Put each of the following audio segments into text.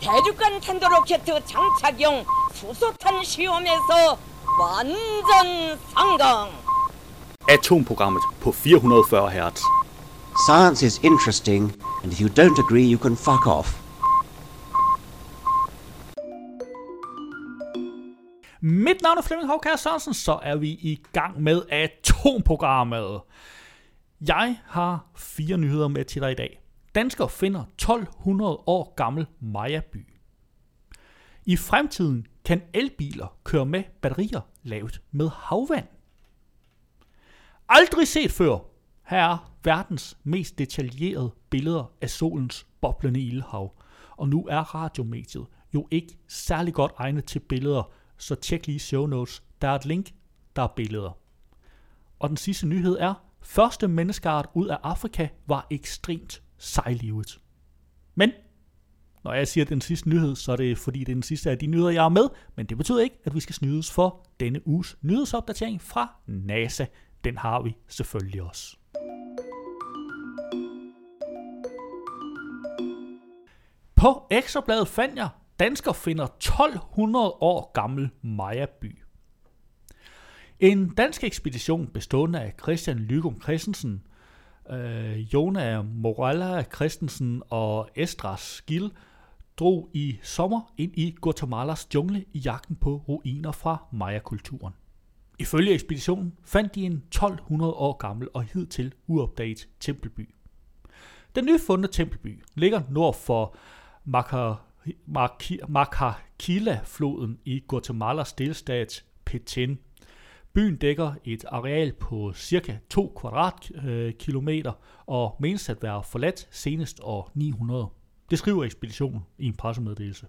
대륙간 탄도로켓 장착용 수소탄 시험에서 완전 성공. Atomprogrammet på 440 Hz. Science is interesting, and if you don't agree, you can fuck off. Mit navn er Flemming Hovkær Sørensen, så er vi i gang med atomprogrammet. Jeg har fire nyheder med til dig i dag. Dansker finder 1200 år gammel Mayaby. I fremtiden kan elbiler køre med batterier lavet med havvand. Aldrig set før. Her er verdens mest detaljerede billeder af solens boblende ildhav. Og nu er radiomediet jo ikke særlig godt egnet til billeder, så tjek lige show notes. Der er et link, der er billeder. Og den sidste nyhed er, første menneskeart ud af Afrika var ekstremt sejlivet. Men når jeg siger den sidste nyhed, så er det fordi det er den sidste af de nyheder, jeg har med, men det betyder ikke, at vi skal snydes for denne uges nyhedsopdatering fra NASA. Den har vi selvfølgelig også. På Ekstrabladet fandt jeg, dansker finder 1200 år gammel Mayaby. En dansk ekspedition bestående af Christian Lygum Christensen, øh, Jona Morella Christensen og Estras Gil drog i sommer ind i Guatemalas jungle i jagten på ruiner fra Maya-kulturen. Ifølge ekspeditionen fandt de en 1200 år gammel og hidtil uopdaget tempelby. Den nyfundne tempelby ligger nord for Macaquila-floden i Guatemalas delstat Petén. Byen dækker et areal på cirka 2 kvadratkilometer og menes at være forladt senest år 900. Det skriver ekspeditionen i en pressemeddelelse.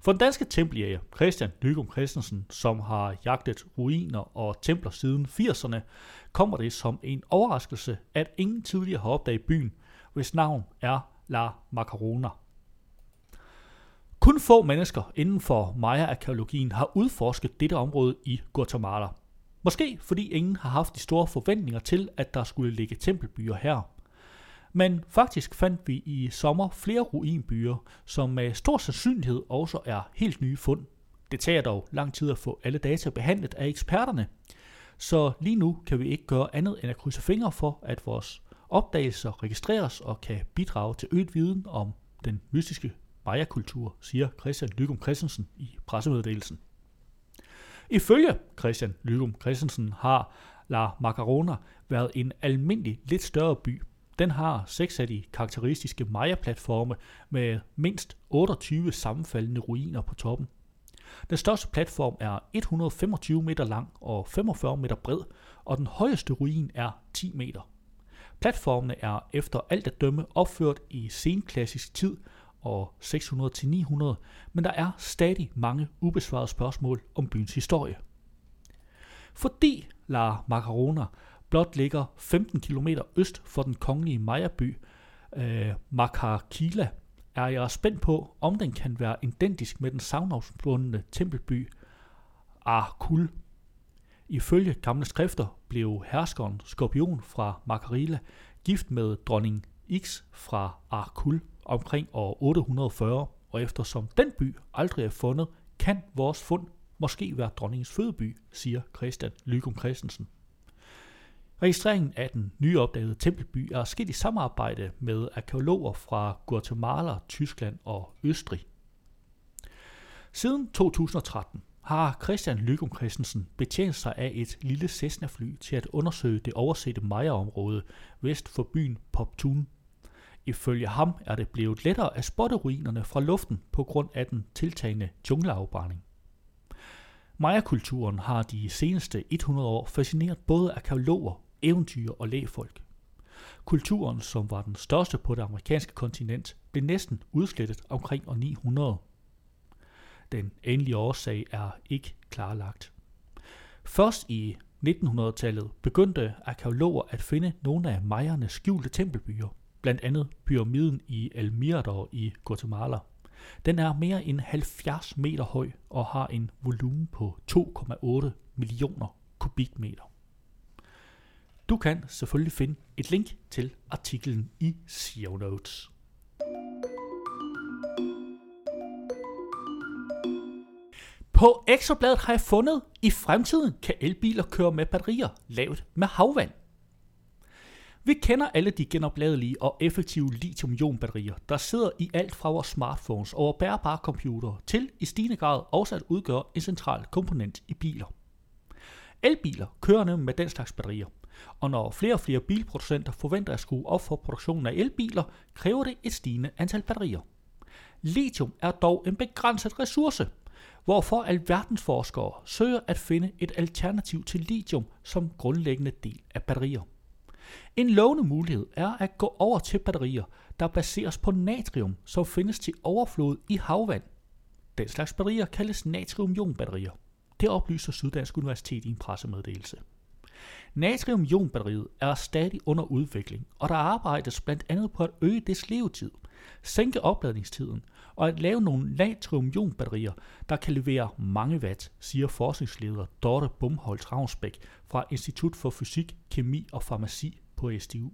For den danske tempeljæger Christian Nygum Christensen, som har jagtet ruiner og templer siden 80'erne, kommer det som en overraskelse, at ingen tidligere har opdaget byen, hvis navn er La Macarona. Kun få mennesker inden for Maya-arkeologien har udforsket dette område i Guatemala. Måske fordi ingen har haft de store forventninger til, at der skulle ligge tempelbyer her. Men faktisk fandt vi i sommer flere ruinbyer, som med stor sandsynlighed også er helt nye fund. Det tager dog lang tid at få alle data behandlet af eksperterne, så lige nu kan vi ikke gøre andet end at krydse fingre for, at vores opdagelser registreres og kan bidrage til øget viden om den mystiske Maya-kultur, siger Christian Lygum Christensen i pressemeddelelsen. Ifølge Christian Lygum Christensen har La Macarona været en almindelig lidt større by. Den har seks af de karakteristiske Maya-platforme med mindst 28 sammenfaldende ruiner på toppen. Den største platform er 125 meter lang og 45 meter bred, og den højeste ruin er 10 meter. Platformene er efter alt at dømme opført i senklassisk tid og 600-900, men der er stadig mange ubesvarede spørgsmål om byens historie. Fordi La Macarona blot ligger 15 km øst for den kongelige Maya-by øh, Macarquila, er jeg spændt på, om den kan være identisk med den savnafsbundne tempelby Arkul. Ifølge gamle skrifter blev herskeren Skorpion fra Makarila gift med dronning X fra Arkul omkring år 840, og eftersom den by aldrig er fundet, kan vores fund måske være dronningens fødeby, siger Christian Lygum Christensen. Registreringen af den nyopdagede tempelby er sket i samarbejde med arkeologer fra Guatemala, Tyskland og Østrig. Siden 2013 har Christian Lygum Christensen betjent sig af et lille Cessna-fly til at undersøge det oversette Maya-område vest for byen Poptun. Ifølge ham er det blevet lettere at spotte ruinerne fra luften på grund af den tiltagende jungleafbrænding. Maya-kulturen har de seneste 100 år fascineret både arkeologer, eventyr og lægfolk. Kulturen, som var den største på det amerikanske kontinent, blev næsten udslettet omkring år 900. Den endelige årsag er ikke klarlagt. Først i 1900-tallet begyndte arkeologer at finde nogle af majernes skjulte tempelbyer, blandt andet pyramiden i El Mirador i Guatemala. Den er mere end 70 meter høj og har en volumen på 2,8 millioner kubikmeter. Du kan selvfølgelig finde et link til artiklen i show notes. På Ekstrabladet har jeg fundet, i fremtiden kan elbiler køre med batterier lavet med havvand. Vi kender alle de genopladelige og effektive lithium-ion-batterier, der sidder i alt fra vores smartphones over bærbare computere til i stigende grad også at udgøre en central komponent i biler. Elbiler kører nemlig med den slags batterier, og når flere og flere bilproducenter forventer at skrue op for produktionen af elbiler, kræver det et stigende antal batterier. Lithium er dog en begrænset ressource, hvorfor alverdens forskere søger at finde et alternativ til lithium som grundlæggende del af batterier. En lovende mulighed er at gå over til batterier, der baseres på natrium, som findes til overflod i havvand. Den slags batterier kaldes natrium-ion-batterier. Det oplyser Syddansk Universitet i en pressemeddelelse. Natriumionbatteriet er stadig under udvikling, og der arbejdes blandt andet på at øge dets levetid, sænke opladningstiden og at lave nogle natriumionbatterier, der kan levere mange watt, siger forskningsleder Dorte Bumholz Ravnsbæk fra Institut for Fysik, Kemi og Farmaci på SDU.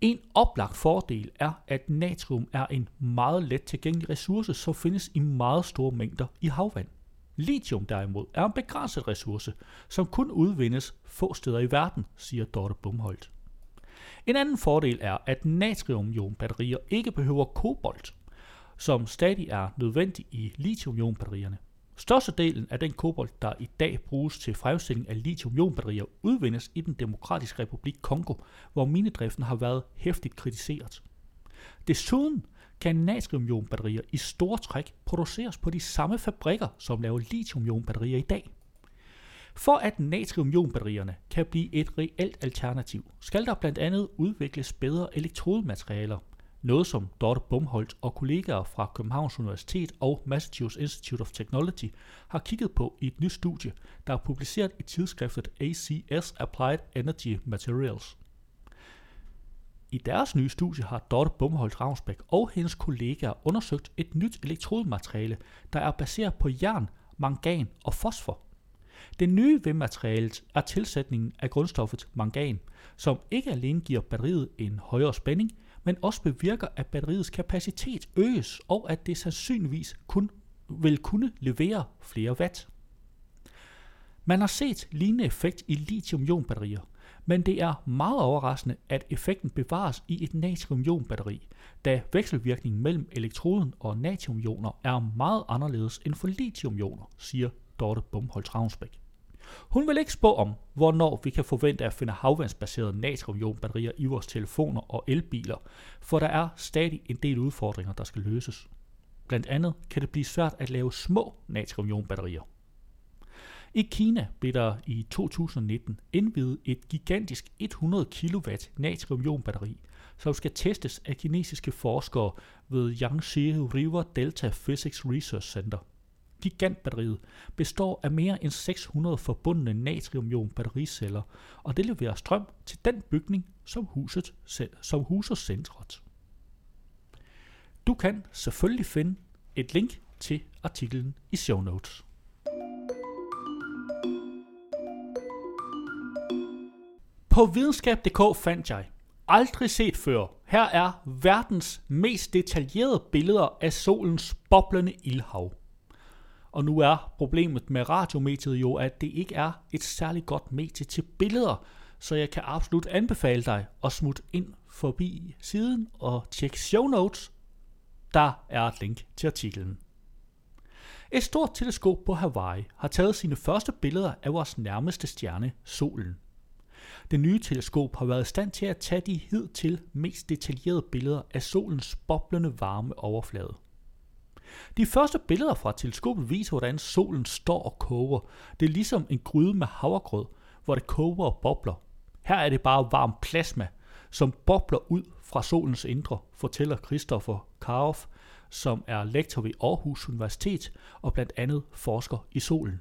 En oplagt fordel er, at natrium er en meget let tilgængelig ressource, som findes i meget store mængder i havvand. Lithium derimod er en begrænset ressource, som kun udvindes få steder i verden, siger Dorte Bumholdt. En anden fordel er, at natriumionbatterier ikke behøver kobolt, som stadig er nødvendig i lithiumionbatterierne. Størstedelen af den kobolt, der i dag bruges til fremstilling af lithiumionbatterier, udvindes i den demokratiske republik Kongo, hvor minedriften har været hæftigt kritiseret. Desuden kan natriumionbatterier i store træk produceres på de samme fabrikker, som laver lithiumionbatterier i dag. For at natriumionbatterierne kan blive et reelt alternativ, skal der blandt andet udvikles bedre elektrodematerialer, noget som Dorte Bumholdt og kollegaer fra Københavns Universitet og Massachusetts Institute of Technology har kigget på i et nyt studie, der er publiceret i tidsskriftet ACS Applied Energy Materials. I deres nye studie har Dorte Bumholdt Ravnsbæk og hendes kollegaer undersøgt et nyt elektrodemateriale, der er baseret på jern, mangan og fosfor. Det nye ved materialet er tilsætningen af grundstoffet mangan, som ikke alene giver batteriet en højere spænding, men også bevirker, at batteriets kapacitet øges, og at det sandsynligvis kun vil kunne levere flere watt. Man har set lignende effekt i lithium-ion-batterier, men det er meget overraskende, at effekten bevares i et natrium-ion-batteri, da vekselvirkningen mellem elektroden og natriumioner er meget anderledes end for lithiumioner, siger Dorte Bumholt Ravnsbæk. Hun vil ikke spå om, hvornår vi kan forvente at finde havvandsbaserede natriumionbatterier i vores telefoner og elbiler, for der er stadig en del udfordringer, der skal løses. Blandt andet kan det blive svært at lave små natriumionbatterier. I Kina blev der i 2019 indvidet et gigantisk 100 kW natriumionbatteri, som skal testes af kinesiske forskere ved Yangtze River Delta Physics Research Center – Gigantbatteriet består af mere end 600 forbundne natriumion battericeller, og det leverer strøm til den bygning, som, huset, som huser centret. Du kan selvfølgelig finde et link til artiklen i show notes. På videnskab.dk fandt jeg, aldrig set før, her er verdens mest detaljerede billeder af solens boblende ildhav. Og nu er problemet med radiomediet jo, at det ikke er et særligt godt medie til billeder, så jeg kan absolut anbefale dig at smutte ind forbi siden og tjekke show notes. Der er et link til artiklen. Et stort teleskop på Hawaii har taget sine første billeder af vores nærmeste stjerne, solen. Det nye teleskop har været i stand til at tage de hidtil mest detaljerede billeder af solens boblende varme overflade. De første billeder fra teleskopet viser, hvordan solen står og koger. Det er ligesom en gryde med havregrød, hvor det koger og bobler. Her er det bare varm plasma, som bobler ud fra solens indre, fortæller Christopher Karoff, som er lektor ved Aarhus Universitet og blandt andet forsker i solen.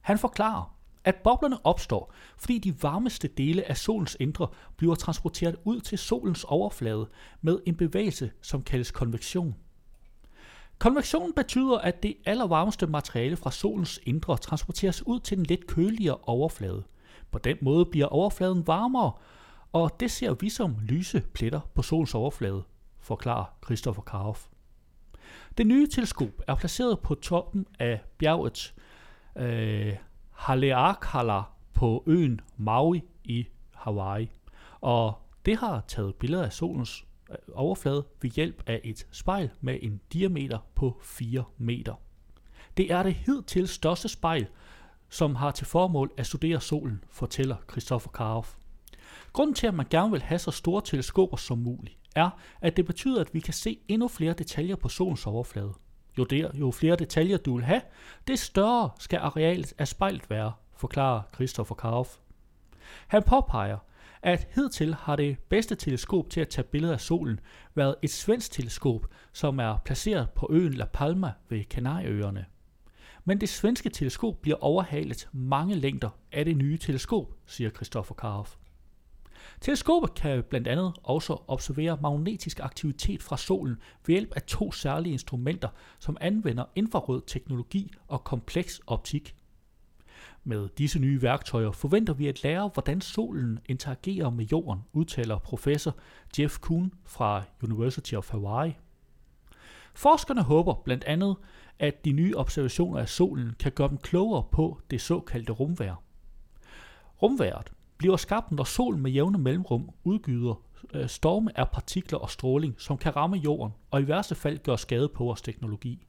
Han forklarer, at boblerne opstår, fordi de varmeste dele af solens indre bliver transporteret ud til solens overflade med en bevægelse, som kaldes konvektion. Konvektion betyder, at det allervarmeste materiale fra solens indre transporteres ud til den lidt køligere overflade. På den måde bliver overfladen varmere, og det ser vi som lyse pletter på solens overflade, forklarer Christopher Karoff. Det nye teleskop er placeret på toppen af bjerget øh, Haleakala på øen Maui i Hawaii. Og det har taget billeder af solens øh, overflade ved hjælp af et spejl med en diameter på 4 meter. Det er det hidtil største spejl, som har til formål at studere solen, fortæller Christopher Karoff. Grunden til, at man gerne vil have så store teleskoper som muligt, er, at det betyder, at vi kan se endnu flere detaljer på solens overflade. Jo, der, jo flere detaljer du vil have, det større skal arealet af spejlet være, forklarer Christopher Karoff. Han påpeger, at hidtil har det bedste teleskop til at tage billeder af solen været et svensk teleskop, som er placeret på øen La Palma ved Kanarieøerne. Men det svenske teleskop bliver overhalet mange længder af det nye teleskop, siger Christopher Karoff. Teleskopet kan blandt andet også observere magnetisk aktivitet fra solen ved hjælp af to særlige instrumenter, som anvender infrarød teknologi og kompleks optik. Med disse nye værktøjer forventer vi at lære, hvordan solen interagerer med jorden, udtaler professor Jeff Kuhn fra University of Hawaii. Forskerne håber blandt andet, at de nye observationer af solen kan gøre dem klogere på det såkaldte rumvær. Rumværet bliver skabt, når solen med jævne mellemrum udgyder øh, storme af partikler og stråling, som kan ramme jorden og i værste fald gøre skade på vores teknologi.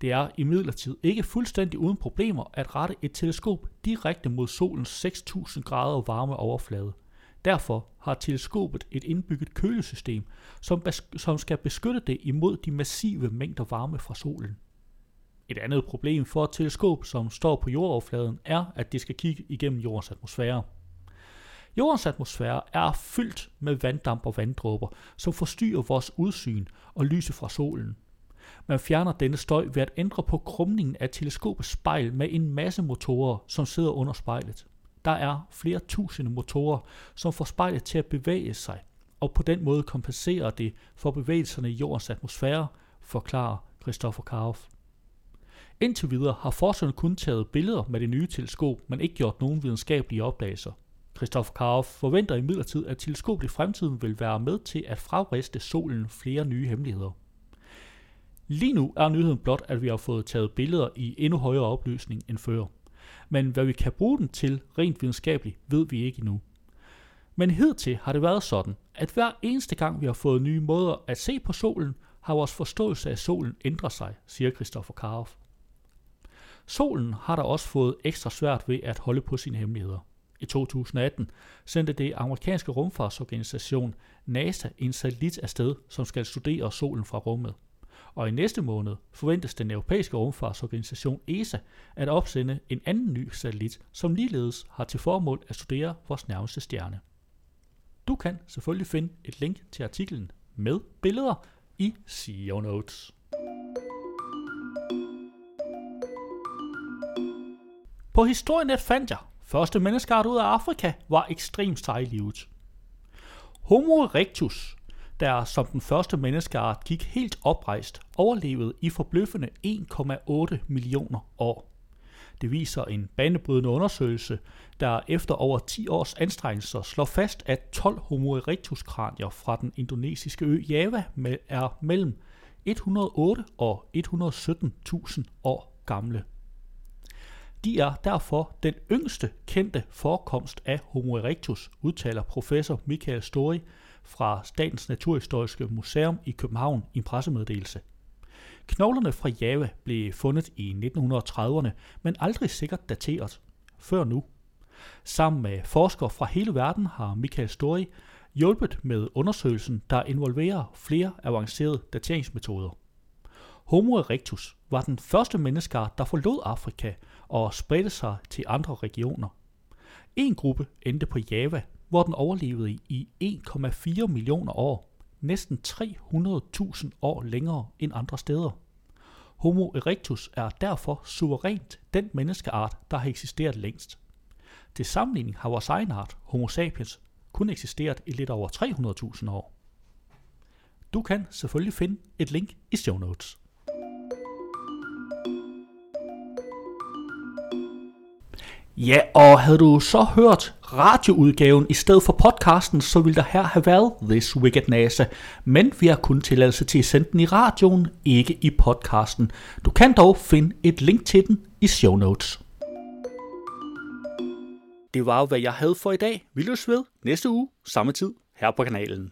Det er imidlertid ikke fuldstændig uden problemer at rette et teleskop direkte mod solens 6.000 grader varme overflade. Derfor har teleskopet et indbygget kølesystem, som, som skal beskytte det imod de massive mængder varme fra solen. Et andet problem for et teleskop, som står på jordoverfladen, er, at det skal kigge igennem jordens atmosfære. Jordens atmosfære er fyldt med vanddamp og vanddråber, som forstyrrer vores udsyn og lyset fra solen. Man fjerner denne støj ved at ændre på krumningen af teleskopets spejl med en masse motorer, som sidder under spejlet. Der er flere tusinde motorer, som får spejlet til at bevæge sig, og på den måde kompenserer det for bevægelserne i jordens atmosfære, forklarer Christopher Karoff. Indtil videre har forskerne kun taget billeder med det nye teleskop, men ikke gjort nogen videnskabelige opdagelser. Christoph Karoff forventer imidlertid, at teleskopet i fremtiden vil være med til at fravriste solen flere nye hemmeligheder. Lige nu er nyheden blot, at vi har fået taget billeder i endnu højere opløsning end før. Men hvad vi kan bruge dem til rent videnskabeligt, ved vi ikke endnu. Men hidtil har det været sådan, at hver eneste gang vi har fået nye måder at se på solen, har vores forståelse af solen ændret sig, siger Christoffer Karoff. Solen har da også fået ekstra svært ved at holde på sine hemmeligheder. I 2018 sendte det amerikanske rumfartsorganisation NASA en satellit afsted, som skal studere solen fra rummet. Og i næste måned forventes den europæiske rumfartsorganisation ESA at opsende en anden ny satellit, som ligeledes har til formål at studere vores nærmeste stjerne. Du kan selvfølgelig finde et link til artiklen med billeder i CEO Notes. På Historienet fandt jeg, første menneskeart ud af Afrika var ekstremt sejlivet. Homo erectus, der som den første menneskeart gik helt oprejst, overlevede i forbløffende 1,8 millioner år. Det viser en banebrydende undersøgelse, der efter over 10 års anstrengelser slår fast, at 12 Homo erectus kranier fra den indonesiske ø Java er mellem 108 og 117.000 år gamle. De er derfor den yngste kendte forekomst af Homo erectus, udtaler professor Michael Story fra Statens Naturhistoriske Museum i København i en pressemeddelelse. Knoglerne fra Java blev fundet i 1930'erne, men aldrig sikkert dateret. Før nu. Sammen med forskere fra hele verden har Michael Story hjulpet med undersøgelsen, der involverer flere avancerede dateringsmetoder. Homo erectus var den første menneskeart, der forlod Afrika og spredte sig til andre regioner. En gruppe endte på Java, hvor den overlevede i 1,4 millioner år, næsten 300.000 år længere end andre steder. Homo erectus er derfor suverænt den menneskeart, der har eksisteret længst. Til sammenligning har vores egen art, Homo sapiens, kun eksisteret i lidt over 300.000 år. Du kan selvfølgelig finde et link i show notes. Ja, og havde du så hørt radioudgaven i stedet for podcasten, så ville der her have været This Wicked NASA. Men vi har kun tilladelse til at sende den i radioen, ikke i podcasten. Du kan dog finde et link til den i show notes. Det var jo, hvad jeg havde for i dag. Vi løs ved næste uge, samme tid, her på kanalen.